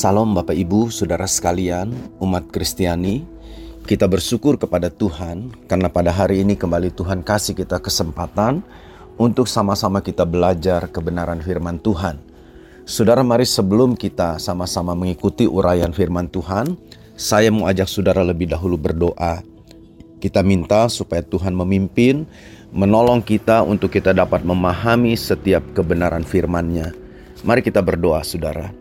Salam Bapak Ibu, Saudara sekalian, umat Kristiani. Kita bersyukur kepada Tuhan karena pada hari ini kembali Tuhan kasih kita kesempatan untuk sama-sama kita belajar kebenaran firman Tuhan. Saudara, mari sebelum kita sama-sama mengikuti uraian firman Tuhan, saya mau ajak saudara lebih dahulu berdoa. Kita minta supaya Tuhan memimpin, menolong kita untuk kita dapat memahami setiap kebenaran firman-Nya. Mari kita berdoa, saudara.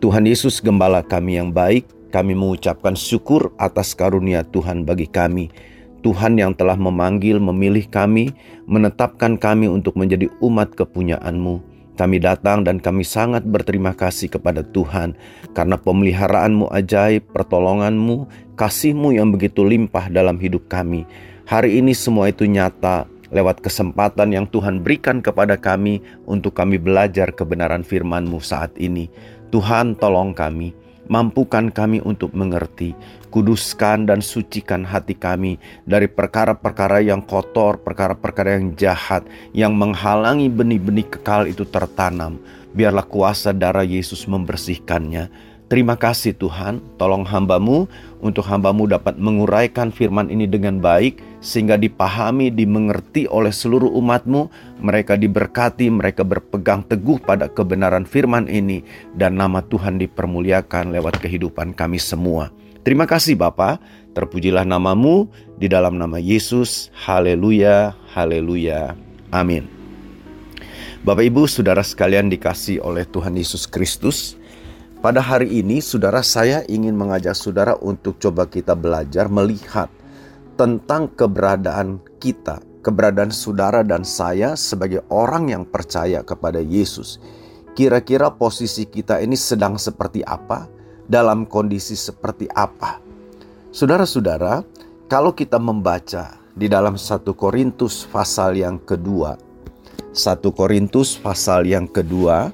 Tuhan Yesus gembala kami yang baik, kami mengucapkan syukur atas karunia Tuhan bagi kami. Tuhan yang telah memanggil, memilih kami, menetapkan kami untuk menjadi umat kepunyaan-Mu. Kami datang dan kami sangat berterima kasih kepada Tuhan karena pemeliharaanmu ajaib, pertolonganmu, kasihmu yang begitu limpah dalam hidup kami. Hari ini semua itu nyata lewat kesempatan yang Tuhan berikan kepada kami untuk kami belajar kebenaran firman-Mu saat ini. Tuhan tolong kami, mampukan kami untuk mengerti, kuduskan dan sucikan hati kami dari perkara-perkara yang kotor, perkara-perkara yang jahat, yang menghalangi benih-benih kekal itu tertanam. Biarlah kuasa darah Yesus membersihkannya Terima kasih Tuhan, tolong hambamu untuk hambamu dapat menguraikan firman ini dengan baik sehingga dipahami, dimengerti oleh seluruh umatmu. Mereka diberkati, mereka berpegang teguh pada kebenaran firman ini dan nama Tuhan dipermuliakan lewat kehidupan kami semua. Terima kasih Bapa, terpujilah namamu di dalam nama Yesus. Haleluya, haleluya. Amin. Bapak Ibu, saudara sekalian dikasih oleh Tuhan Yesus Kristus. Pada hari ini, saudara, saya ingin mengajak saudara untuk coba kita belajar melihat tentang keberadaan kita, keberadaan saudara dan saya sebagai orang yang percaya kepada Yesus. Kira-kira posisi kita ini sedang seperti apa, dalam kondisi seperti apa. Saudara-saudara, kalau kita membaca di dalam 1 Korintus pasal yang kedua, 1 Korintus pasal yang kedua,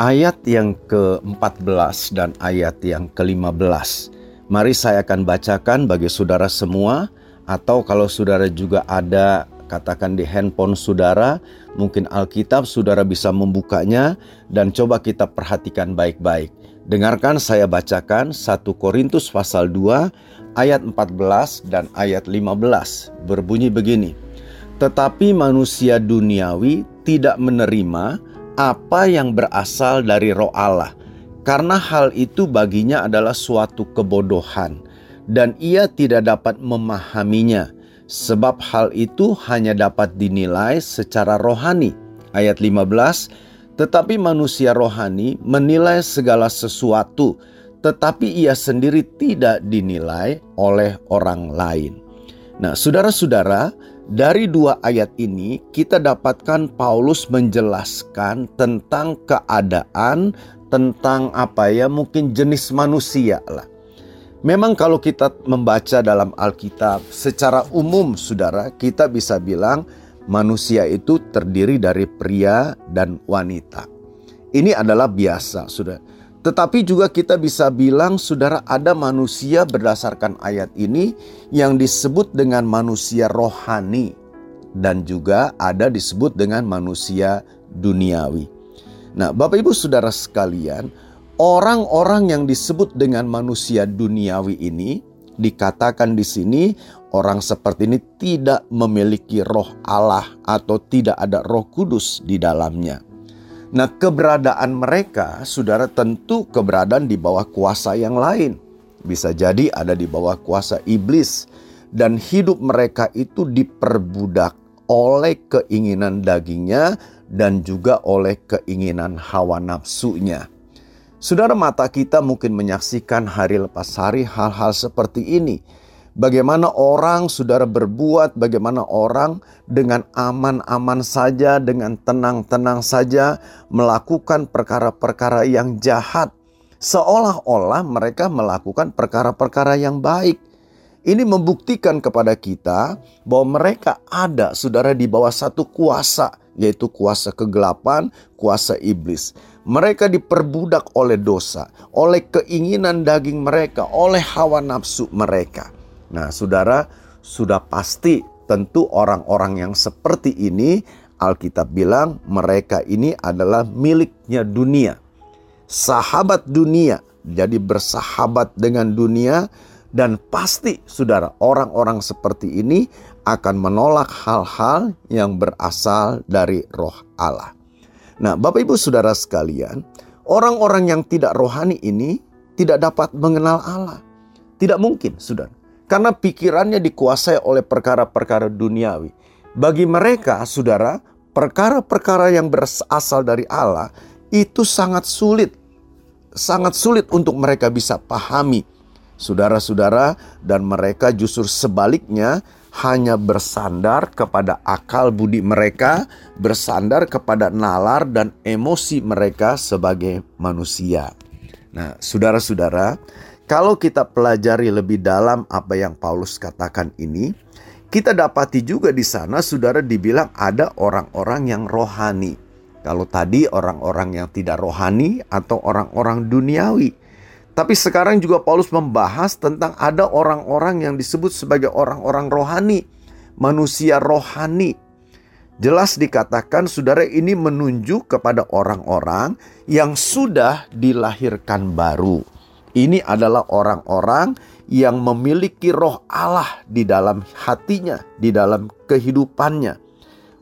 ayat yang ke-14 dan ayat yang ke-15. Mari saya akan bacakan bagi saudara semua atau kalau saudara juga ada katakan di handphone saudara, mungkin Alkitab saudara bisa membukanya dan coba kita perhatikan baik-baik. Dengarkan saya bacakan 1 Korintus pasal 2 ayat 14 dan ayat 15 berbunyi begini. Tetapi manusia duniawi tidak menerima apa yang berasal dari roh Allah, karena hal itu baginya adalah suatu kebodohan, dan ia tidak dapat memahaminya, sebab hal itu hanya dapat dinilai secara rohani. Ayat 15, tetapi manusia rohani menilai segala sesuatu, tetapi ia sendiri tidak dinilai oleh orang lain. Nah, saudara-saudara, dari dua ayat ini kita dapatkan Paulus menjelaskan tentang keadaan tentang apa ya mungkin jenis manusia lah. Memang kalau kita membaca dalam Alkitab secara umum saudara kita bisa bilang manusia itu terdiri dari pria dan wanita. Ini adalah biasa saudara. Tetapi juga kita bisa bilang saudara ada manusia berdasarkan ayat ini yang disebut dengan manusia rohani dan juga ada disebut dengan manusia duniawi. Nah, Bapak Ibu Saudara sekalian, orang-orang yang disebut dengan manusia duniawi ini dikatakan di sini orang seperti ini tidak memiliki roh Allah atau tidak ada Roh Kudus di dalamnya. Nah, keberadaan mereka, saudara, tentu keberadaan di bawah kuasa yang lain. Bisa jadi ada di bawah kuasa iblis, dan hidup mereka itu diperbudak oleh keinginan dagingnya dan juga oleh keinginan hawa nafsunya. Saudara, mata kita mungkin menyaksikan hari lepas hari hal-hal seperti ini Bagaimana orang saudara berbuat, bagaimana orang dengan aman-aman saja, dengan tenang-tenang saja melakukan perkara-perkara yang jahat. Seolah-olah mereka melakukan perkara-perkara yang baik. Ini membuktikan kepada kita bahwa mereka ada saudara di bawah satu kuasa, yaitu kuasa kegelapan, kuasa iblis. Mereka diperbudak oleh dosa, oleh keinginan daging mereka, oleh hawa nafsu mereka. Nah, saudara, sudah pasti tentu orang-orang yang seperti ini, Alkitab bilang mereka ini adalah miliknya dunia, sahabat dunia, jadi bersahabat dengan dunia, dan pasti, saudara, orang-orang seperti ini akan menolak hal-hal yang berasal dari Roh Allah. Nah, Bapak Ibu, saudara sekalian, orang-orang yang tidak rohani ini tidak dapat mengenal Allah. Tidak mungkin, saudara, karena pikirannya dikuasai oleh perkara-perkara duniawi. Bagi mereka, saudara, perkara-perkara yang berasal dari Allah itu sangat sulit, sangat sulit untuk mereka bisa pahami saudara-saudara, dan mereka justru sebaliknya hanya bersandar kepada akal budi mereka, bersandar kepada nalar dan emosi mereka sebagai manusia. Nah, saudara-saudara, kalau kita pelajari lebih dalam apa yang Paulus katakan ini, kita dapati juga di sana saudara dibilang ada orang-orang yang rohani. Kalau tadi orang-orang yang tidak rohani atau orang-orang duniawi. Tapi sekarang juga Paulus membahas tentang ada orang-orang yang disebut sebagai orang-orang rohani, manusia rohani. Jelas dikatakan saudara ini menunjuk kepada orang-orang yang sudah dilahirkan baru. Ini adalah orang-orang yang memiliki roh Allah di dalam hatinya, di dalam kehidupannya.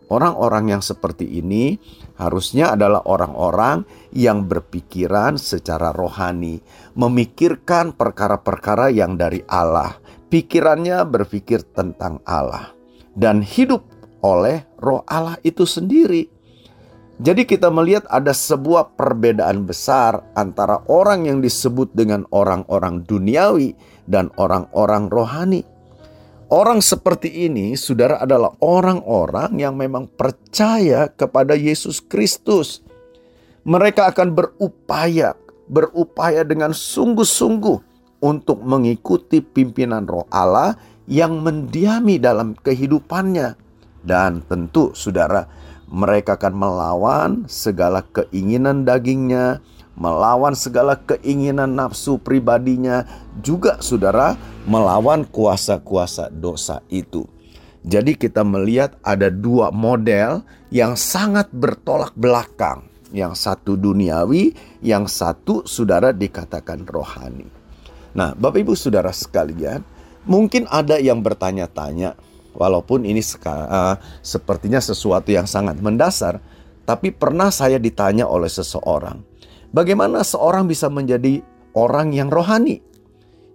Orang-orang yang seperti ini harusnya adalah orang-orang yang berpikiran secara rohani, memikirkan perkara-perkara yang dari Allah. Pikirannya berpikir tentang Allah dan hidup oleh Roh Allah itu sendiri. Jadi, kita melihat ada sebuah perbedaan besar antara orang yang disebut dengan orang-orang duniawi dan orang-orang rohani. Orang seperti ini, saudara, adalah orang-orang yang memang percaya kepada Yesus Kristus mereka akan berupaya, berupaya dengan sungguh-sungguh untuk mengikuti pimpinan roh Allah yang mendiami dalam kehidupannya. Dan tentu saudara, mereka akan melawan segala keinginan dagingnya, melawan segala keinginan nafsu pribadinya, juga saudara melawan kuasa-kuasa dosa itu. Jadi kita melihat ada dua model yang sangat bertolak belakang yang satu duniawi, yang satu saudara dikatakan rohani. Nah, Bapak Ibu saudara sekalian, mungkin ada yang bertanya-tanya, walaupun ini uh, sepertinya sesuatu yang sangat mendasar, tapi pernah saya ditanya oleh seseorang, bagaimana seorang bisa menjadi orang yang rohani?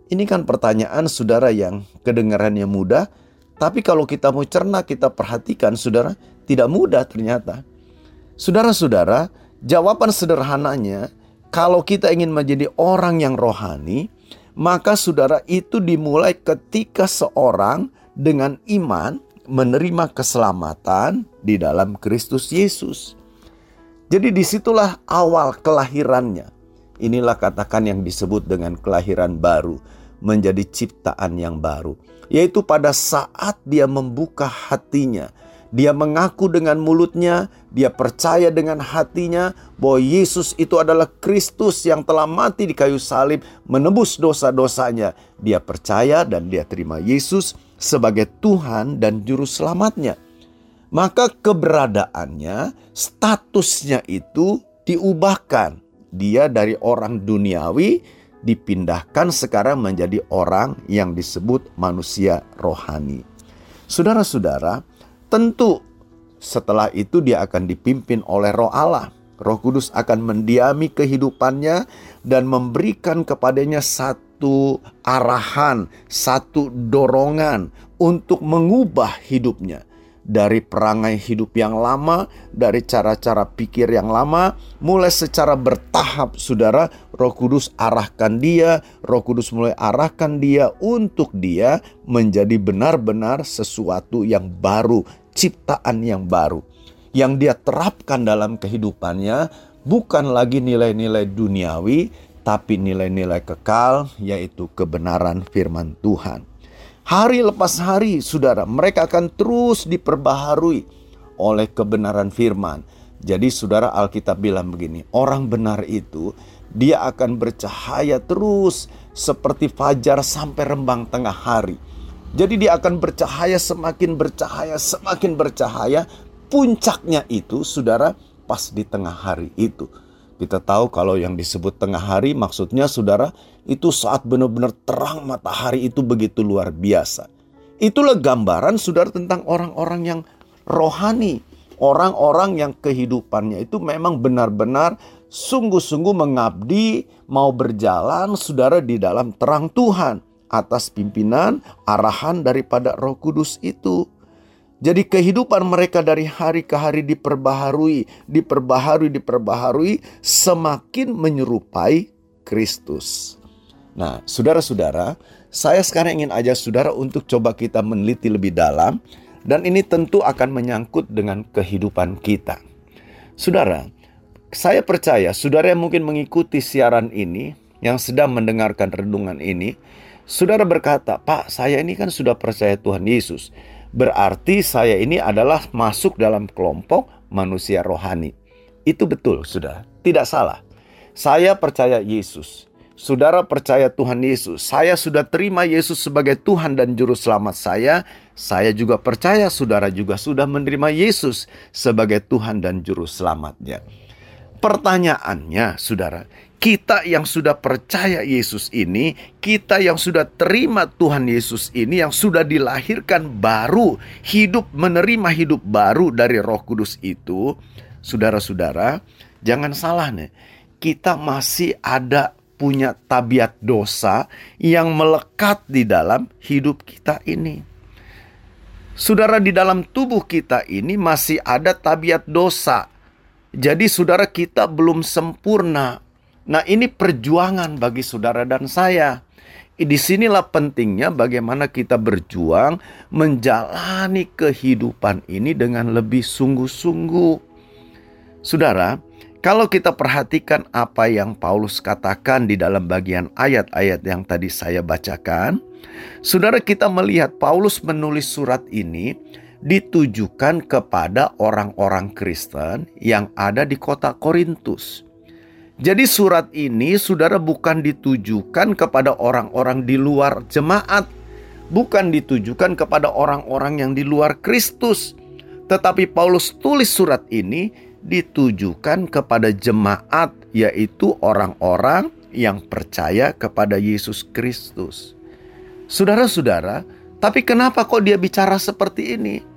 Ini kan pertanyaan saudara yang kedengarannya mudah, tapi kalau kita mau cerna, kita perhatikan saudara, tidak mudah ternyata. Saudara-saudara, Jawaban sederhananya, kalau kita ingin menjadi orang yang rohani, maka saudara itu dimulai ketika seorang dengan iman menerima keselamatan di dalam Kristus Yesus. Jadi di situlah awal kelahirannya. Inilah katakan yang disebut dengan kelahiran baru, menjadi ciptaan yang baru. Yaitu pada saat dia membuka hatinya, dia mengaku dengan mulutnya, dia percaya dengan hatinya bahwa Yesus itu adalah Kristus yang telah mati di kayu salib menebus dosa-dosanya. Dia percaya dan dia terima Yesus sebagai Tuhan dan juru selamatnya. Maka keberadaannya, statusnya itu diubahkan. Dia dari orang duniawi dipindahkan sekarang menjadi orang yang disebut manusia rohani. Saudara-saudara, Tentu setelah itu dia akan dipimpin oleh roh Allah. Roh Kudus akan mendiami kehidupannya dan memberikan kepadanya satu arahan, satu dorongan untuk mengubah hidupnya dari perangai hidup yang lama, dari cara-cara pikir yang lama, mulai secara bertahap saudara, roh kudus arahkan dia, roh kudus mulai arahkan dia untuk dia menjadi benar-benar sesuatu yang baru, ciptaan yang baru. Yang dia terapkan dalam kehidupannya bukan lagi nilai-nilai duniawi, tapi nilai-nilai kekal, yaitu kebenaran firman Tuhan. Hari lepas hari, saudara, mereka akan terus diperbaharui oleh kebenaran firman. Jadi saudara Alkitab bilang begini, orang benar itu dia akan bercahaya terus seperti fajar sampai rembang tengah hari. Jadi dia akan bercahaya semakin bercahaya, semakin bercahaya. Puncaknya itu saudara pas di tengah hari itu. Kita tahu kalau yang disebut tengah hari maksudnya saudara itu saat benar-benar terang matahari itu begitu luar biasa. Itulah gambaran saudara tentang orang-orang yang rohani. Orang-orang yang kehidupannya itu memang benar-benar sungguh-sungguh mengabdi, mau berjalan saudara di dalam terang Tuhan atas pimpinan arahan daripada Roh Kudus itu. Jadi kehidupan mereka dari hari ke hari diperbaharui, diperbaharui, diperbaharui semakin menyerupai Kristus. Nah, saudara-saudara, saya sekarang ingin ajak saudara untuk coba kita meneliti lebih dalam dan ini tentu akan menyangkut dengan kehidupan kita. Saudara, saya percaya saudara yang mungkin mengikuti siaran ini, yang sedang mendengarkan renungan ini, saudara berkata, Pak, saya ini kan sudah percaya Tuhan Yesus. Berarti saya ini adalah masuk dalam kelompok manusia rohani. Itu betul, sudah. Tidak salah. Saya percaya Yesus. Saudara percaya Tuhan Yesus, saya sudah terima Yesus sebagai Tuhan dan Juru Selamat saya. Saya juga percaya saudara juga sudah menerima Yesus sebagai Tuhan dan Juru Selamatnya. Pertanyaannya, saudara, kita yang sudah percaya Yesus ini, kita yang sudah terima Tuhan Yesus ini, yang sudah dilahirkan baru, hidup menerima hidup baru dari Roh Kudus itu, saudara-saudara, jangan salah nih, kita masih ada punya tabiat dosa yang melekat di dalam hidup kita ini. Saudara, di dalam tubuh kita ini masih ada tabiat dosa. Jadi, saudara kita belum sempurna. Nah, ini perjuangan bagi saudara dan saya. Di sinilah pentingnya bagaimana kita berjuang menjalani kehidupan ini dengan lebih sungguh-sungguh. Saudara, kalau kita perhatikan apa yang Paulus katakan di dalam bagian ayat-ayat yang tadi saya bacakan, saudara kita melihat Paulus menulis surat ini ditujukan kepada orang-orang Kristen yang ada di kota Korintus. Jadi surat ini saudara bukan ditujukan kepada orang-orang di luar jemaat, bukan ditujukan kepada orang-orang yang di luar Kristus. Tetapi Paulus tulis surat ini ditujukan kepada jemaat, yaitu orang-orang yang percaya kepada Yesus Kristus. Saudara-saudara, tapi kenapa kok dia bicara seperti ini?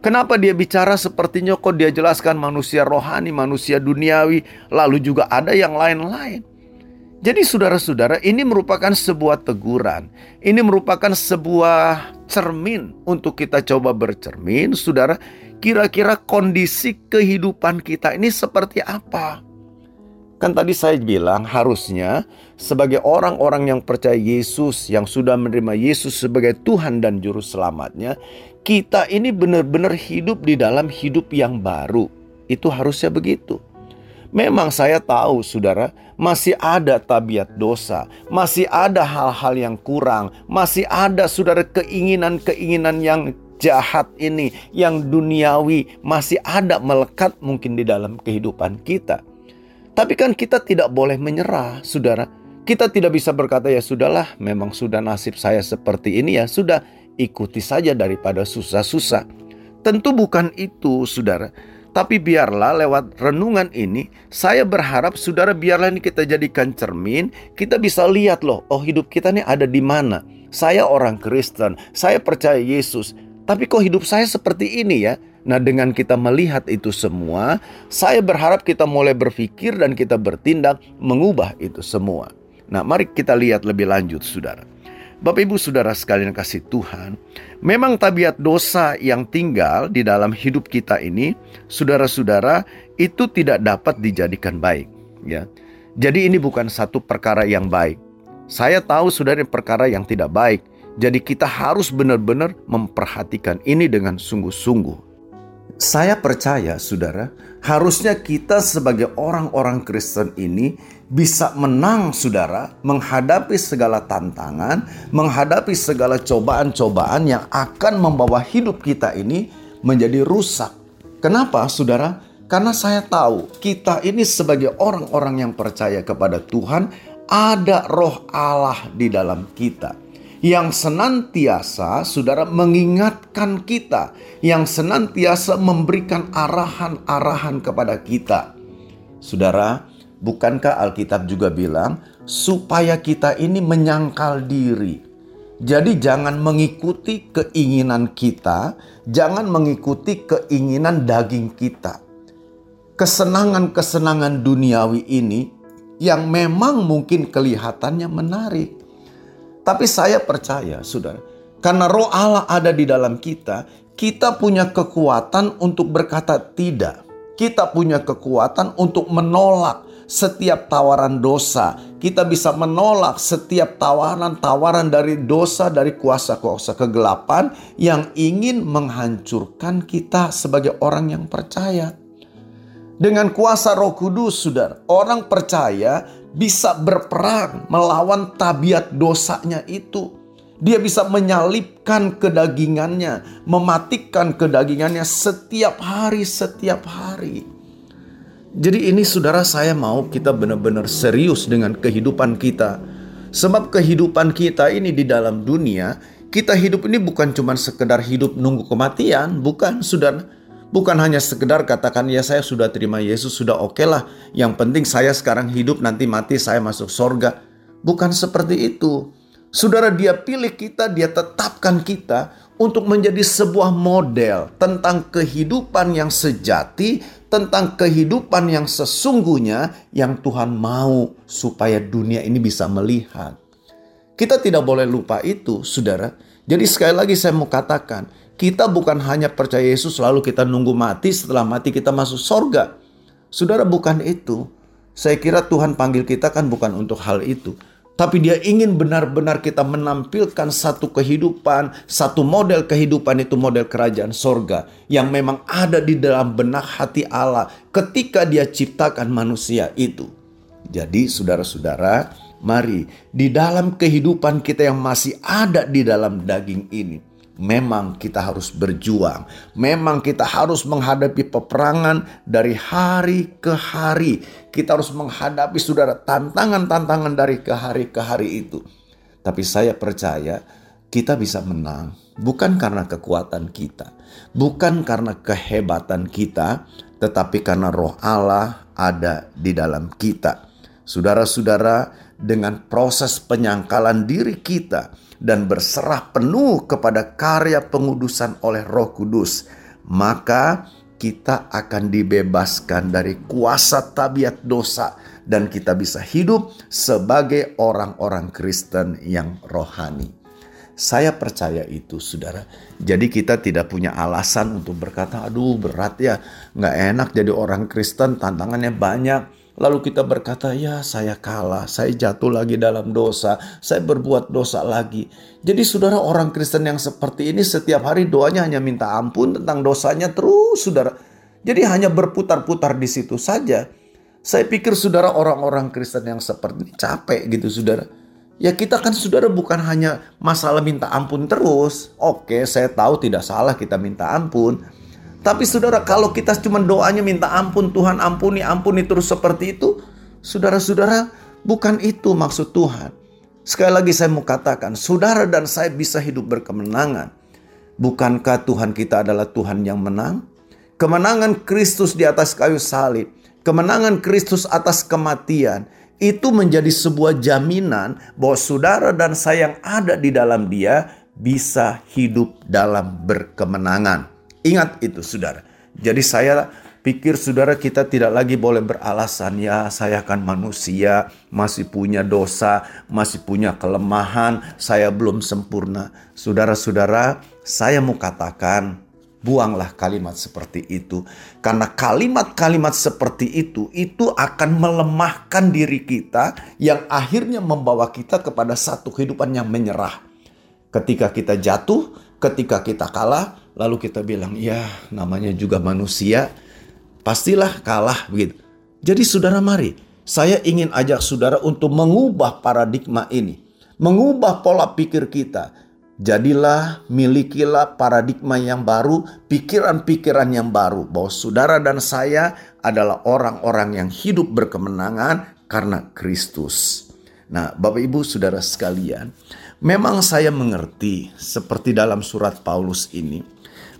Kenapa dia bicara sepertinya kok dia jelaskan manusia rohani, manusia duniawi, lalu juga ada yang lain-lain. Jadi saudara-saudara ini merupakan sebuah teguran. Ini merupakan sebuah cermin untuk kita coba bercermin saudara kira-kira kondisi kehidupan kita ini seperti apa? Kan tadi saya bilang harusnya sebagai orang-orang yang percaya Yesus, yang sudah menerima Yesus sebagai Tuhan dan Juru Selamatnya, kita ini benar-benar hidup di dalam hidup yang baru. Itu harusnya begitu. Memang saya tahu saudara, masih ada tabiat dosa, masih ada hal-hal yang kurang, masih ada saudara keinginan-keinginan yang jahat ini yang duniawi masih ada melekat mungkin di dalam kehidupan kita. Tapi kan kita tidak boleh menyerah, saudara. Kita tidak bisa berkata ya sudahlah, memang sudah nasib saya seperti ini ya sudah ikuti saja daripada susah-susah. Tentu bukan itu, saudara. Tapi biarlah lewat renungan ini, saya berharap saudara biarlah ini kita jadikan cermin, kita bisa lihat loh, oh hidup kita ini ada di mana. Saya orang Kristen, saya percaya Yesus, tapi kok hidup saya seperti ini ya? Nah, dengan kita melihat itu semua, saya berharap kita mulai berpikir dan kita bertindak mengubah itu semua. Nah, mari kita lihat lebih lanjut, saudara. Bapak, ibu, saudara sekalian kasih Tuhan, memang tabiat dosa yang tinggal di dalam hidup kita ini, saudara-saudara, itu tidak dapat dijadikan baik. Ya, jadi ini bukan satu perkara yang baik. Saya tahu saudara perkara yang tidak baik, jadi kita harus benar-benar memperhatikan ini dengan sungguh-sungguh. Saya percaya, saudara, harusnya kita sebagai orang-orang Kristen ini bisa menang, saudara, menghadapi segala tantangan, menghadapi segala cobaan-cobaan yang akan membawa hidup kita ini menjadi rusak. Kenapa, saudara? Karena saya tahu kita ini sebagai orang-orang yang percaya kepada Tuhan, ada roh Allah di dalam kita yang senantiasa saudara mengingatkan kita, yang senantiasa memberikan arahan-arahan kepada kita. Saudara, Bukankah Alkitab juga bilang supaya kita ini menyangkal diri? Jadi jangan mengikuti keinginan kita, jangan mengikuti keinginan daging kita. Kesenangan-kesenangan duniawi ini yang memang mungkin kelihatannya menarik. Tapi saya percaya, Saudara, karena roh Allah ada di dalam kita, kita punya kekuatan untuk berkata tidak. Kita punya kekuatan untuk menolak setiap tawaran dosa. Kita bisa menolak setiap tawaran-tawaran dari dosa, dari kuasa-kuasa kegelapan yang ingin menghancurkan kita sebagai orang yang percaya. Dengan kuasa Roh Kudus, saudara, orang percaya bisa berperang melawan tabiat dosanya itu. Dia bisa menyalipkan kedagingannya, mematikan kedagingannya setiap hari, setiap hari. Jadi ini saudara saya mau kita benar-benar serius dengan kehidupan kita. Sebab kehidupan kita ini di dalam dunia, kita hidup ini bukan cuma sekedar hidup nunggu kematian, bukan saudara. Bukan hanya sekedar katakan ya saya sudah terima Yesus, sudah oke okay lah. Yang penting saya sekarang hidup nanti mati saya masuk sorga. Bukan seperti itu. Saudara dia pilih kita, dia tetapkan kita untuk menjadi sebuah model tentang kehidupan yang sejati, tentang kehidupan yang sesungguhnya yang Tuhan mau supaya dunia ini bisa melihat. Kita tidak boleh lupa itu, saudara. Jadi sekali lagi saya mau katakan, kita bukan hanya percaya Yesus lalu kita nunggu mati, setelah mati kita masuk sorga. Saudara bukan itu. Saya kira Tuhan panggil kita kan bukan untuk hal itu. Tapi dia ingin benar-benar kita menampilkan satu kehidupan, satu model kehidupan itu model kerajaan sorga. Yang memang ada di dalam benak hati Allah ketika dia ciptakan manusia itu. Jadi saudara-saudara, mari di dalam kehidupan kita yang masih ada di dalam daging ini memang kita harus berjuang. Memang kita harus menghadapi peperangan dari hari ke hari. Kita harus menghadapi saudara tantangan-tantangan dari ke hari ke hari itu. Tapi saya percaya kita bisa menang bukan karena kekuatan kita, bukan karena kehebatan kita, tetapi karena roh Allah ada di dalam kita. Saudara-saudara, dengan proses penyangkalan diri kita, dan berserah penuh kepada karya pengudusan oleh Roh Kudus, maka kita akan dibebaskan dari kuasa tabiat dosa dan kita bisa hidup sebagai orang-orang Kristen yang rohani. Saya percaya itu, saudara. Jadi kita tidak punya alasan untuk berkata, aduh berat ya, nggak enak jadi orang Kristen, tantangannya banyak Lalu kita berkata, ya saya kalah, saya jatuh lagi dalam dosa, saya berbuat dosa lagi. Jadi saudara orang Kristen yang seperti ini setiap hari doanya hanya minta ampun tentang dosanya terus saudara. Jadi hanya berputar-putar di situ saja. Saya pikir saudara orang-orang Kristen yang seperti ini capek gitu saudara. Ya kita kan saudara bukan hanya masalah minta ampun terus. Oke saya tahu tidak salah kita minta ampun. Tapi saudara kalau kita cuma doanya minta ampun Tuhan ampuni ampuni terus seperti itu. Saudara-saudara bukan itu maksud Tuhan. Sekali lagi saya mau katakan saudara dan saya bisa hidup berkemenangan. Bukankah Tuhan kita adalah Tuhan yang menang? Kemenangan Kristus di atas kayu salib. Kemenangan Kristus atas kematian. Itu menjadi sebuah jaminan bahwa saudara dan saya yang ada di dalam dia bisa hidup dalam berkemenangan. Ingat itu saudara. Jadi saya pikir saudara kita tidak lagi boleh beralasan ya saya kan manusia, masih punya dosa, masih punya kelemahan, saya belum sempurna. Saudara-saudara, saya mau katakan buanglah kalimat seperti itu karena kalimat-kalimat seperti itu itu akan melemahkan diri kita yang akhirnya membawa kita kepada satu kehidupan yang menyerah. Ketika kita jatuh, ketika kita kalah, lalu kita bilang, ya namanya juga manusia, pastilah kalah begitu. Jadi saudara mari, saya ingin ajak saudara untuk mengubah paradigma ini. Mengubah pola pikir kita. Jadilah, milikilah paradigma yang baru, pikiran-pikiran yang baru. Bahwa saudara dan saya adalah orang-orang yang hidup berkemenangan karena Kristus. Nah Bapak Ibu Saudara sekalian, Memang saya mengerti seperti dalam surat Paulus ini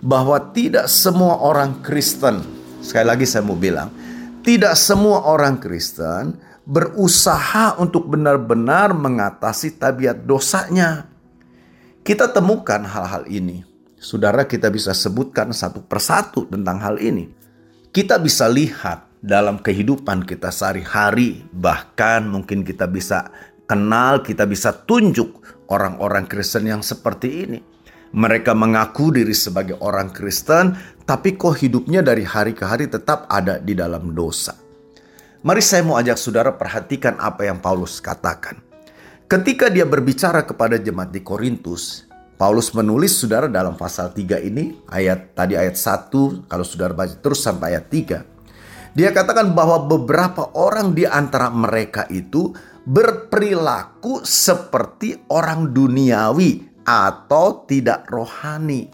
bahwa tidak semua orang Kristen, sekali lagi saya mau bilang, tidak semua orang Kristen berusaha untuk benar-benar mengatasi tabiat dosanya. Kita temukan hal-hal ini. Saudara, kita bisa sebutkan satu persatu tentang hal ini. Kita bisa lihat dalam kehidupan kita sehari-hari, bahkan mungkin kita bisa kenal, kita bisa tunjuk orang-orang Kristen yang seperti ini. Mereka mengaku diri sebagai orang Kristen, tapi kok hidupnya dari hari ke hari tetap ada di dalam dosa. Mari saya mau ajak saudara perhatikan apa yang Paulus katakan. Ketika dia berbicara kepada jemaat di Korintus, Paulus menulis saudara dalam pasal 3 ini, ayat tadi ayat 1, kalau saudara baca terus sampai ayat 3. Dia katakan bahwa beberapa orang di antara mereka itu berperilaku seperti orang duniawi atau tidak rohani.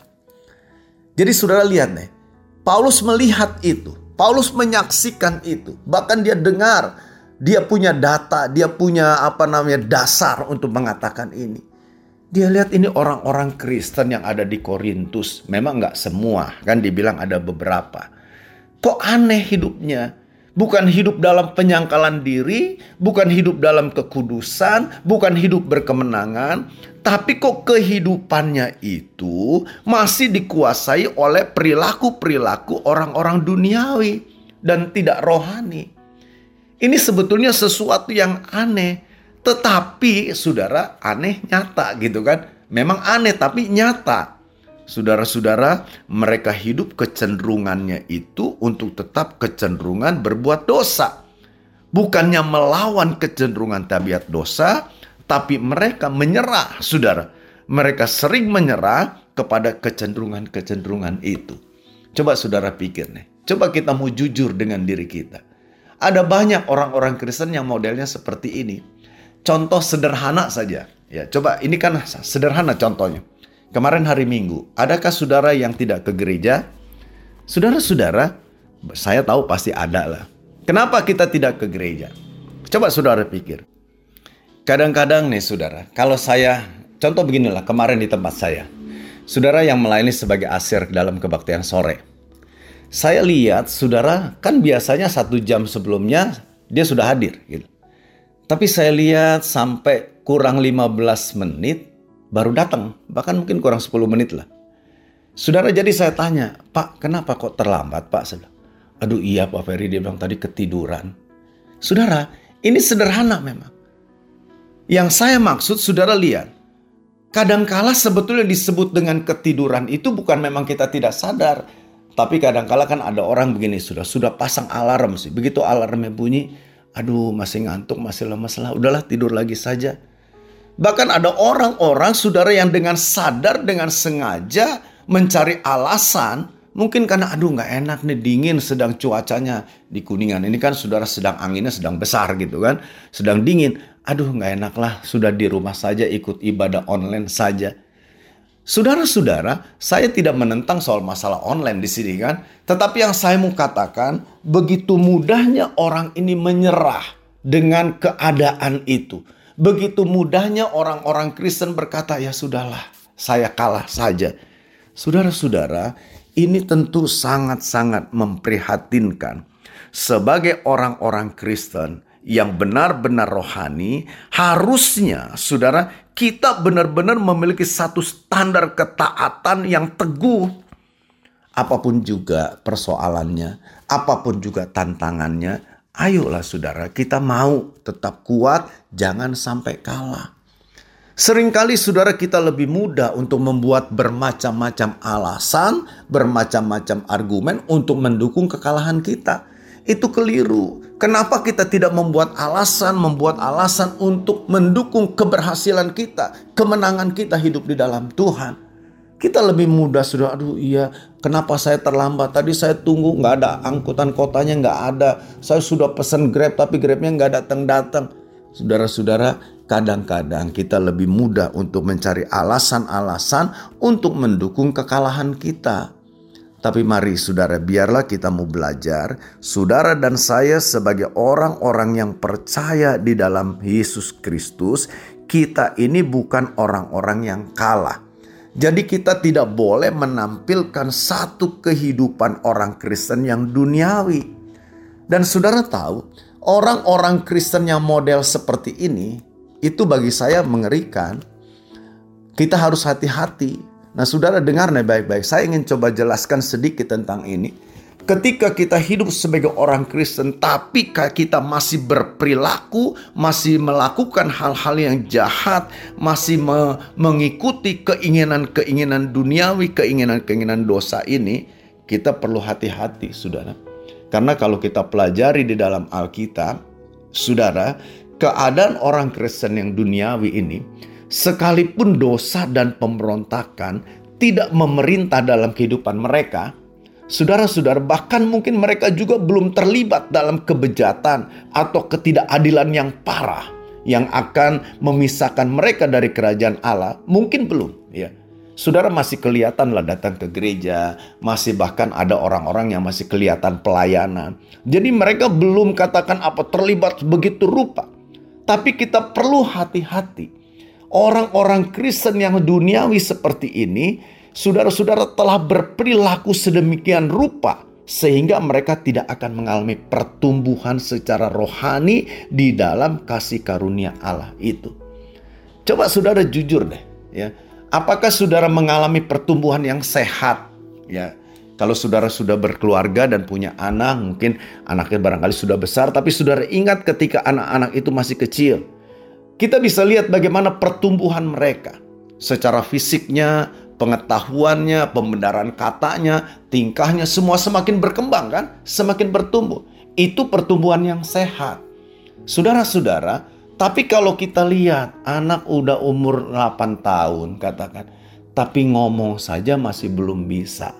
Jadi saudara lihat nih, Paulus melihat itu. Paulus menyaksikan itu. Bahkan dia dengar, dia punya data, dia punya apa namanya dasar untuk mengatakan ini. Dia lihat ini orang-orang Kristen yang ada di Korintus. Memang nggak semua, kan dibilang ada beberapa. Kok aneh hidupnya? Bukan hidup dalam penyangkalan diri, bukan hidup dalam kekudusan, bukan hidup berkemenangan, tapi kok kehidupannya itu masih dikuasai oleh perilaku-perilaku orang-orang duniawi dan tidak rohani. Ini sebetulnya sesuatu yang aneh, tetapi saudara aneh nyata gitu kan. Memang aneh tapi nyata. Saudara-saudara, mereka hidup kecenderungannya itu untuk tetap kecenderungan berbuat dosa. Bukannya melawan kecenderungan tabiat dosa, tapi mereka menyerah, saudara. Mereka sering menyerah kepada kecenderungan-kecenderungan itu. Coba saudara pikir nih, coba kita mau jujur dengan diri kita. Ada banyak orang-orang Kristen yang modelnya seperti ini. Contoh sederhana saja. Ya, coba ini kan sederhana contohnya. Kemarin hari Minggu, adakah saudara yang tidak ke gereja? Saudara-saudara, saya tahu pasti ada lah. Kenapa kita tidak ke gereja? Coba saudara pikir. Kadang-kadang nih saudara, kalau saya, contoh beginilah kemarin di tempat saya. Saudara yang melayani sebagai asir dalam kebaktian sore. Saya lihat saudara kan biasanya satu jam sebelumnya dia sudah hadir gitu. Tapi saya lihat sampai kurang 15 menit baru datang, bahkan mungkin kurang 10 menit lah. Saudara jadi saya tanya, Pak kenapa kok terlambat Pak? Saya Aduh iya Pak Ferry dia bilang tadi ketiduran. Saudara, ini sederhana memang. Yang saya maksud saudara lihat, kadangkala sebetulnya disebut dengan ketiduran itu bukan memang kita tidak sadar. Tapi kadangkala kan ada orang begini sudah sudah pasang alarm sih. Begitu alarmnya bunyi, aduh masih ngantuk, masih lemas lah. Udahlah tidur lagi saja. Bahkan ada orang-orang saudara yang dengan sadar, dengan sengaja mencari alasan. Mungkin karena aduh nggak enak nih dingin sedang cuacanya di Kuningan. Ini kan saudara sedang anginnya sedang besar gitu kan. Sedang dingin. Aduh nggak enak lah sudah di rumah saja ikut ibadah online saja. Saudara-saudara, saya tidak menentang soal masalah online di sini kan. Tetapi yang saya mau katakan, begitu mudahnya orang ini menyerah dengan keadaan itu Begitu mudahnya orang-orang Kristen berkata, "Ya sudahlah, saya kalah saja." Saudara-saudara, ini tentu sangat-sangat memprihatinkan. Sebagai orang-orang Kristen yang benar-benar rohani, harusnya saudara kita benar-benar memiliki satu standar ketaatan yang teguh. Apa pun juga persoalannya, apa pun juga tantangannya, Ayolah saudara, kita mau tetap kuat, jangan sampai kalah. Seringkali saudara kita lebih mudah untuk membuat bermacam-macam alasan, bermacam-macam argumen untuk mendukung kekalahan kita. Itu keliru. Kenapa kita tidak membuat alasan, membuat alasan untuk mendukung keberhasilan kita, kemenangan kita hidup di dalam Tuhan? Kita lebih mudah sudah, aduh iya, kenapa saya terlambat? Tadi saya tunggu nggak ada angkutan kotanya nggak ada. Saya sudah pesan grab tapi grabnya nggak datang-datang. Saudara-saudara, kadang-kadang kita lebih mudah untuk mencari alasan-alasan untuk mendukung kekalahan kita. Tapi mari saudara, biarlah kita mau belajar. Saudara dan saya sebagai orang-orang yang percaya di dalam Yesus Kristus, kita ini bukan orang-orang yang kalah jadi kita tidak boleh menampilkan satu kehidupan orang Kristen yang duniawi. Dan saudara tahu, orang-orang Kristen yang model seperti ini, itu bagi saya mengerikan. Kita harus hati-hati. Nah saudara dengar nih baik-baik, saya ingin coba jelaskan sedikit tentang ini. Ketika kita hidup sebagai orang Kristen, tapi kita masih berperilaku, masih melakukan hal-hal yang jahat, masih me mengikuti keinginan-keinginan duniawi, keinginan-keinginan dosa ini, kita perlu hati-hati, saudara. Karena kalau kita pelajari di dalam Alkitab, saudara, keadaan orang Kristen yang duniawi ini, sekalipun dosa dan pemberontakan tidak memerintah dalam kehidupan mereka, Saudara-saudara, bahkan mungkin mereka juga belum terlibat dalam kebejatan atau ketidakadilan yang parah yang akan memisahkan mereka dari kerajaan Allah. Mungkin belum, ya. Saudara masih kelihatan lah datang ke gereja, masih bahkan ada orang-orang yang masih kelihatan pelayanan. Jadi mereka belum katakan apa terlibat begitu rupa. Tapi kita perlu hati-hati. Orang-orang Kristen yang duniawi seperti ini saudara-saudara telah berperilaku sedemikian rupa sehingga mereka tidak akan mengalami pertumbuhan secara rohani di dalam kasih karunia Allah itu. Coba saudara jujur deh, ya. Apakah saudara mengalami pertumbuhan yang sehat? Ya, kalau saudara sudah berkeluarga dan punya anak, mungkin anaknya barangkali sudah besar, tapi saudara ingat ketika anak-anak itu masih kecil. Kita bisa lihat bagaimana pertumbuhan mereka. Secara fisiknya, pengetahuannya, pembenaran katanya, tingkahnya semua semakin berkembang kan? Semakin bertumbuh. Itu pertumbuhan yang sehat. Saudara-saudara, tapi kalau kita lihat anak udah umur 8 tahun katakan, tapi ngomong saja masih belum bisa.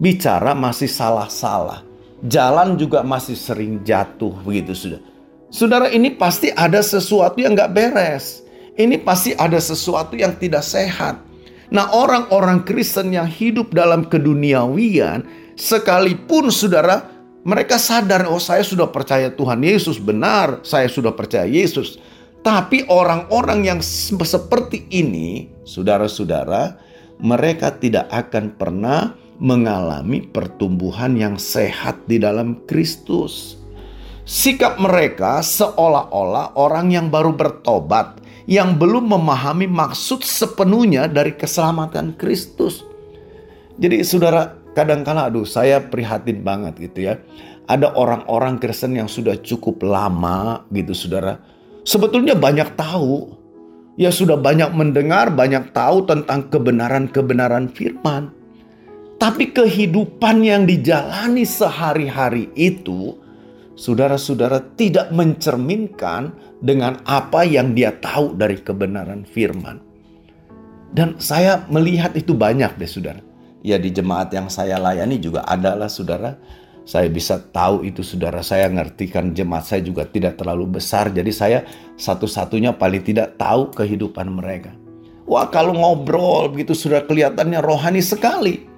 Bicara masih salah-salah. Jalan juga masih sering jatuh begitu sudah. Saudara ini pasti ada sesuatu yang gak beres. Ini pasti ada sesuatu yang tidak sehat. Nah, orang-orang Kristen yang hidup dalam keduniawian, sekalipun saudara, mereka sadar, oh saya sudah percaya Tuhan Yesus, benar, saya sudah percaya Yesus. Tapi orang-orang yang seperti ini, saudara-saudara, mereka tidak akan pernah mengalami pertumbuhan yang sehat di dalam Kristus. Sikap mereka seolah-olah orang yang baru bertobat, yang belum memahami maksud sepenuhnya dari keselamatan Kristus. Jadi saudara, kadang-kala aduh saya prihatin banget gitu ya. Ada orang-orang Kristen yang sudah cukup lama gitu saudara. Sebetulnya banyak tahu. Ya sudah banyak mendengar, banyak tahu tentang kebenaran-kebenaran firman. Tapi kehidupan yang dijalani sehari-hari itu saudara-saudara tidak mencerminkan dengan apa yang dia tahu dari kebenaran firman. Dan saya melihat itu banyak deh saudara. Ya di jemaat yang saya layani juga adalah saudara. Saya bisa tahu itu saudara. Saya ngerti kan jemaat saya juga tidak terlalu besar. Jadi saya satu-satunya paling tidak tahu kehidupan mereka. Wah kalau ngobrol begitu sudah kelihatannya rohani sekali.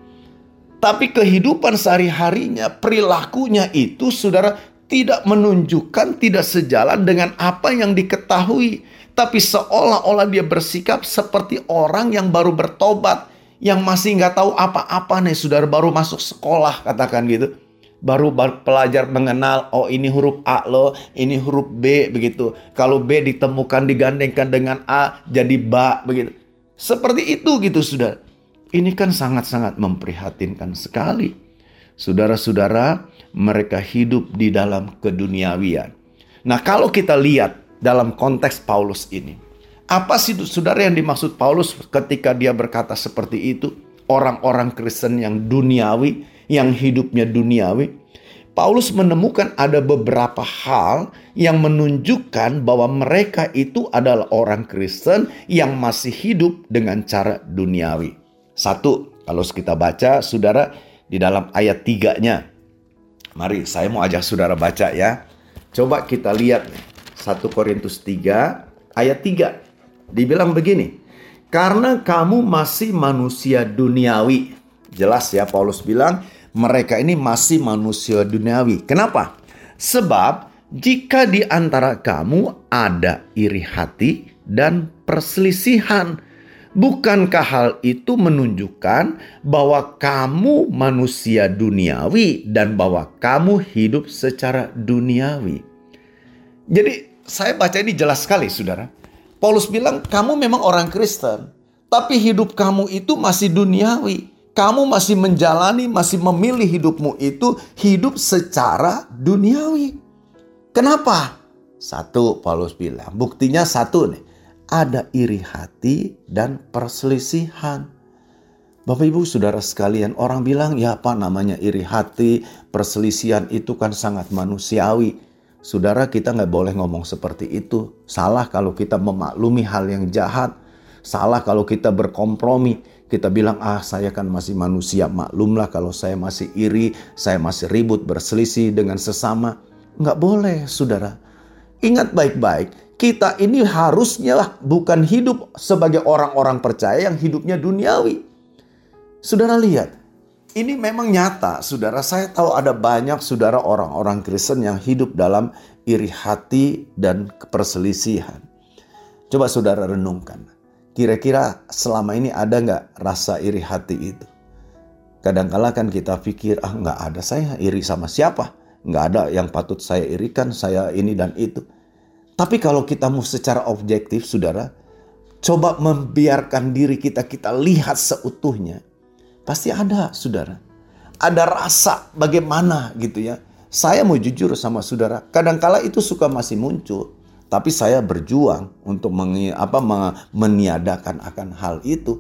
Tapi kehidupan sehari-harinya, perilakunya itu saudara tidak menunjukkan tidak sejalan dengan apa yang diketahui, tapi seolah-olah dia bersikap seperti orang yang baru bertobat, yang masih nggak tahu apa-apa nih, saudara baru masuk sekolah katakan gitu, baru pelajar mengenal oh ini huruf A loh, ini huruf B begitu. Kalau B ditemukan digandengkan dengan A jadi ba begitu. Seperti itu gitu sudah. Ini kan sangat-sangat memprihatinkan sekali. Saudara-saudara, mereka hidup di dalam keduniawian. Nah, kalau kita lihat dalam konteks Paulus ini, apa sih saudara yang dimaksud Paulus ketika dia berkata seperti itu? Orang-orang Kristen yang duniawi, yang hidupnya duniawi. Paulus menemukan ada beberapa hal yang menunjukkan bahwa mereka itu adalah orang Kristen yang masih hidup dengan cara duniawi. Satu, kalau kita baca, saudara, di dalam ayat tiganya, Mari saya mau ajak saudara baca ya. Coba kita lihat 1 Korintus 3 ayat 3. Dibilang begini. Karena kamu masih manusia duniawi. Jelas ya Paulus bilang mereka ini masih manusia duniawi. Kenapa? Sebab jika di antara kamu ada iri hati dan perselisihan, Bukankah hal itu menunjukkan bahwa kamu manusia duniawi dan bahwa kamu hidup secara duniawi? Jadi saya baca ini jelas sekali saudara. Paulus bilang kamu memang orang Kristen. Tapi hidup kamu itu masih duniawi. Kamu masih menjalani, masih memilih hidupmu itu hidup secara duniawi. Kenapa? Satu Paulus bilang, buktinya satu nih ada iri hati dan perselisihan. Bapak Ibu Saudara sekalian, orang bilang ya apa namanya iri hati, perselisihan itu kan sangat manusiawi. Saudara kita nggak boleh ngomong seperti itu. Salah kalau kita memaklumi hal yang jahat. Salah kalau kita berkompromi. Kita bilang ah saya kan masih manusia maklumlah kalau saya masih iri, saya masih ribut berselisih dengan sesama. Nggak boleh saudara. Ingat baik-baik, kita ini harusnya bukan hidup sebagai orang-orang percaya yang hidupnya duniawi. Saudara lihat, ini memang nyata, saudara. Saya tahu ada banyak saudara orang-orang Kristen yang hidup dalam iri hati dan perselisihan. Coba saudara renungkan. Kira-kira selama ini ada nggak rasa iri hati itu? Kadangkala kan kita pikir, ah nggak ada saya iri sama siapa. Nggak ada yang patut saya irikan, saya ini dan itu. Tapi kalau kita mau secara objektif, saudara, coba membiarkan diri kita kita lihat seutuhnya. Pasti ada, saudara. Ada rasa bagaimana gitu ya. Saya mau jujur sama saudara, kadangkala itu suka masih muncul. Tapi saya berjuang untuk mengi, apa, meniadakan akan hal itu.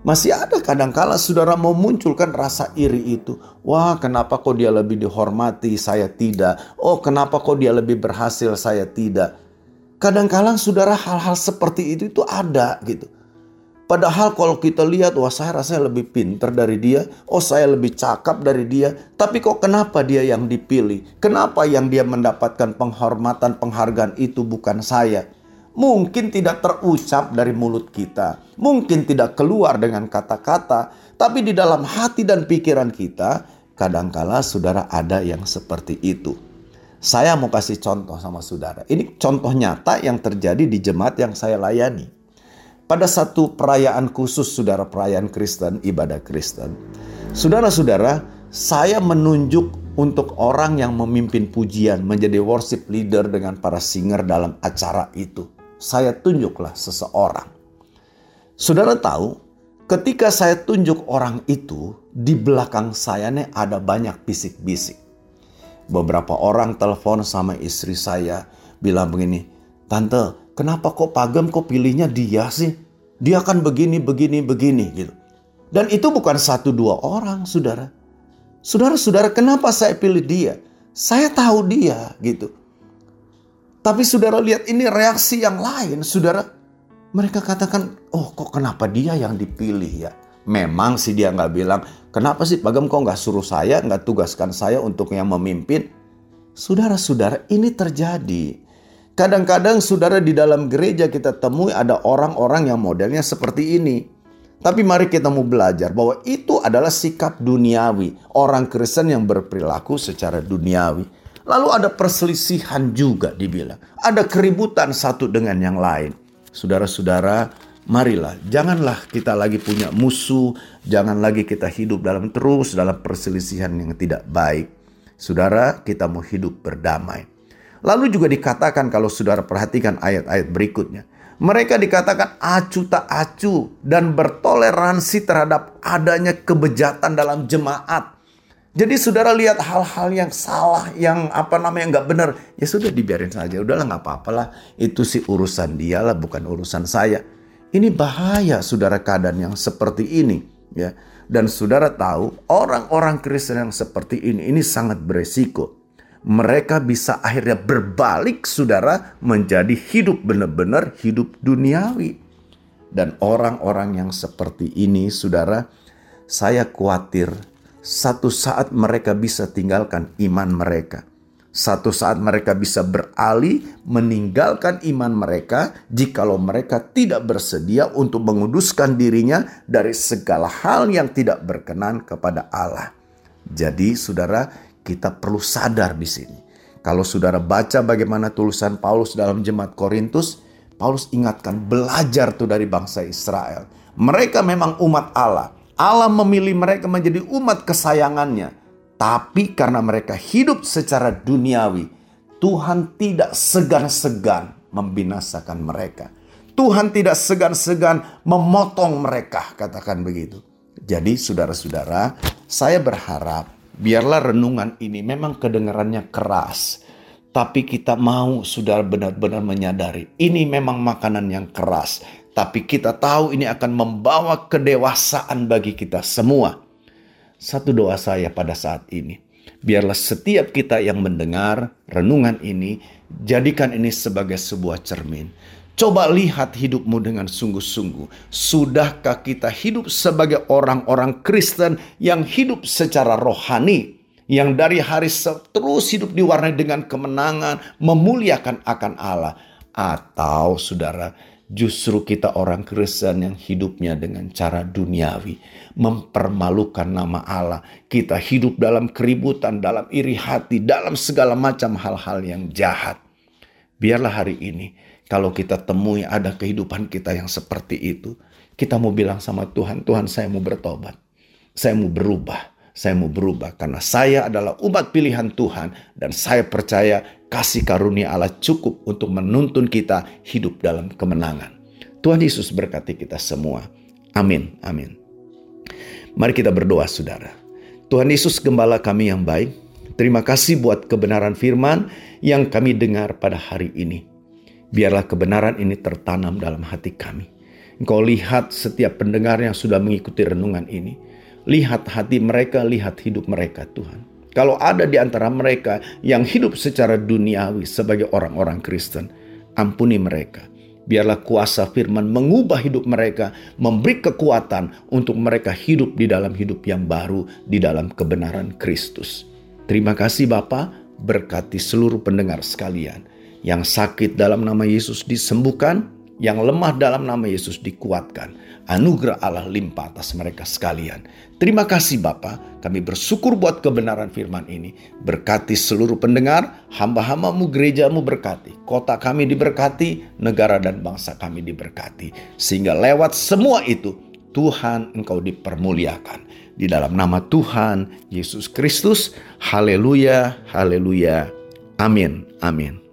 Masih ada kadangkala saudara mau munculkan rasa iri itu. Wah kenapa kok dia lebih dihormati, saya tidak. Oh kenapa kok dia lebih berhasil, saya tidak. Kadangkala saudara hal-hal seperti itu itu ada gitu. Padahal kalau kita lihat, wah saya rasanya lebih pinter dari dia. Oh saya lebih cakap dari dia. Tapi kok kenapa dia yang dipilih? Kenapa yang dia mendapatkan penghormatan, penghargaan itu bukan saya? Mungkin tidak terucap dari mulut kita, mungkin tidak keluar dengan kata-kata, tapi di dalam hati dan pikiran kita, kadangkala saudara ada yang seperti itu. Saya mau kasih contoh sama saudara. Ini contoh nyata yang terjadi di jemaat yang saya layani. Pada satu perayaan khusus saudara perayaan Kristen, ibadah Kristen. Saudara-saudara, saya menunjuk untuk orang yang memimpin pujian menjadi worship leader dengan para singer dalam acara itu saya tunjuklah seseorang. Saudara tahu, ketika saya tunjuk orang itu, di belakang saya nih ada banyak bisik-bisik. Beberapa orang telepon sama istri saya, bilang begini, Tante, kenapa kok pagem kok pilihnya dia sih? Dia kan begini, begini, begini gitu. Dan itu bukan satu dua orang, saudara. Saudara-saudara, kenapa saya pilih dia? Saya tahu dia gitu. Tapi saudara lihat ini reaksi yang lain, saudara. Mereka katakan, oh kok kenapa dia yang dipilih ya? Memang sih dia nggak bilang, kenapa sih Pagam kok nggak suruh saya, nggak tugaskan saya untuk yang memimpin? Saudara-saudara, ini terjadi. Kadang-kadang saudara di dalam gereja kita temui ada orang-orang yang modelnya seperti ini. Tapi mari kita mau belajar bahwa itu adalah sikap duniawi. Orang Kristen yang berperilaku secara duniawi. Lalu ada perselisihan juga dibilang. Ada keributan satu dengan yang lain. Saudara-saudara, marilah janganlah kita lagi punya musuh, jangan lagi kita hidup dalam terus dalam perselisihan yang tidak baik. Saudara, kita mau hidup berdamai. Lalu juga dikatakan kalau saudara perhatikan ayat-ayat berikutnya. Mereka dikatakan acu tak acu dan bertoleransi terhadap adanya kebejatan dalam jemaat. Jadi saudara lihat hal-hal yang salah, yang apa namanya nggak benar, ya sudah dibiarin saja. Udahlah nggak apa-apa lah. Itu sih urusan dia lah, bukan urusan saya. Ini bahaya saudara keadaan yang seperti ini, ya. Dan saudara tahu orang-orang Kristen yang seperti ini ini sangat beresiko. Mereka bisa akhirnya berbalik saudara menjadi hidup benar-benar hidup duniawi. Dan orang-orang yang seperti ini saudara, saya khawatir satu saat mereka bisa tinggalkan iman mereka. Satu saat mereka bisa beralih meninggalkan iman mereka jikalau mereka tidak bersedia untuk menguduskan dirinya dari segala hal yang tidak berkenan kepada Allah. Jadi saudara, kita perlu sadar di sini. Kalau saudara baca bagaimana tulisan Paulus dalam jemaat Korintus, Paulus ingatkan belajar tuh dari bangsa Israel. Mereka memang umat Allah. Allah memilih mereka menjadi umat kesayangannya. Tapi karena mereka hidup secara duniawi, Tuhan tidak segan-segan membinasakan mereka. Tuhan tidak segan-segan memotong mereka, katakan begitu. Jadi saudara-saudara, saya berharap biarlah renungan ini memang kedengarannya keras. Tapi kita mau sudah benar-benar menyadari ini memang makanan yang keras. Tapi kita tahu ini akan membawa kedewasaan bagi kita semua. Satu doa saya pada saat ini. Biarlah setiap kita yang mendengar renungan ini, jadikan ini sebagai sebuah cermin. Coba lihat hidupmu dengan sungguh-sungguh. Sudahkah kita hidup sebagai orang-orang Kristen yang hidup secara rohani? Yang dari hari terus hidup diwarnai dengan kemenangan, memuliakan akan Allah. Atau saudara, Justru kita orang Kristen yang hidupnya dengan cara duniawi, mempermalukan nama Allah. Kita hidup dalam keributan, dalam iri hati, dalam segala macam hal-hal yang jahat. Biarlah hari ini, kalau kita temui ada kehidupan kita yang seperti itu, kita mau bilang sama Tuhan, Tuhan saya mau bertobat, saya mau berubah, saya mau berubah karena saya adalah umat pilihan Tuhan dan saya percaya kasih karunia Allah cukup untuk menuntun kita hidup dalam kemenangan. Tuhan Yesus berkati kita semua. Amin. Amin. Mari kita berdoa saudara. Tuhan Yesus gembala kami yang baik. Terima kasih buat kebenaran firman yang kami dengar pada hari ini. Biarlah kebenaran ini tertanam dalam hati kami. Engkau lihat setiap pendengar yang sudah mengikuti renungan ini Lihat hati mereka, lihat hidup mereka Tuhan. Kalau ada di antara mereka yang hidup secara duniawi sebagai orang-orang Kristen, ampuni mereka. Biarlah kuasa firman mengubah hidup mereka, memberi kekuatan untuk mereka hidup di dalam hidup yang baru, di dalam kebenaran Kristus. Terima kasih Bapa, berkati seluruh pendengar sekalian. Yang sakit dalam nama Yesus disembuhkan, yang lemah dalam nama Yesus dikuatkan. Anugerah Allah limpah atas mereka sekalian. Terima kasih Bapa, kami bersyukur buat kebenaran firman ini. Berkati seluruh pendengar, hamba-hambamu gerejamu berkati. Kota kami diberkati, negara dan bangsa kami diberkati. Sehingga lewat semua itu, Tuhan engkau dipermuliakan. Di dalam nama Tuhan Yesus Kristus, haleluya, haleluya, amin, amin.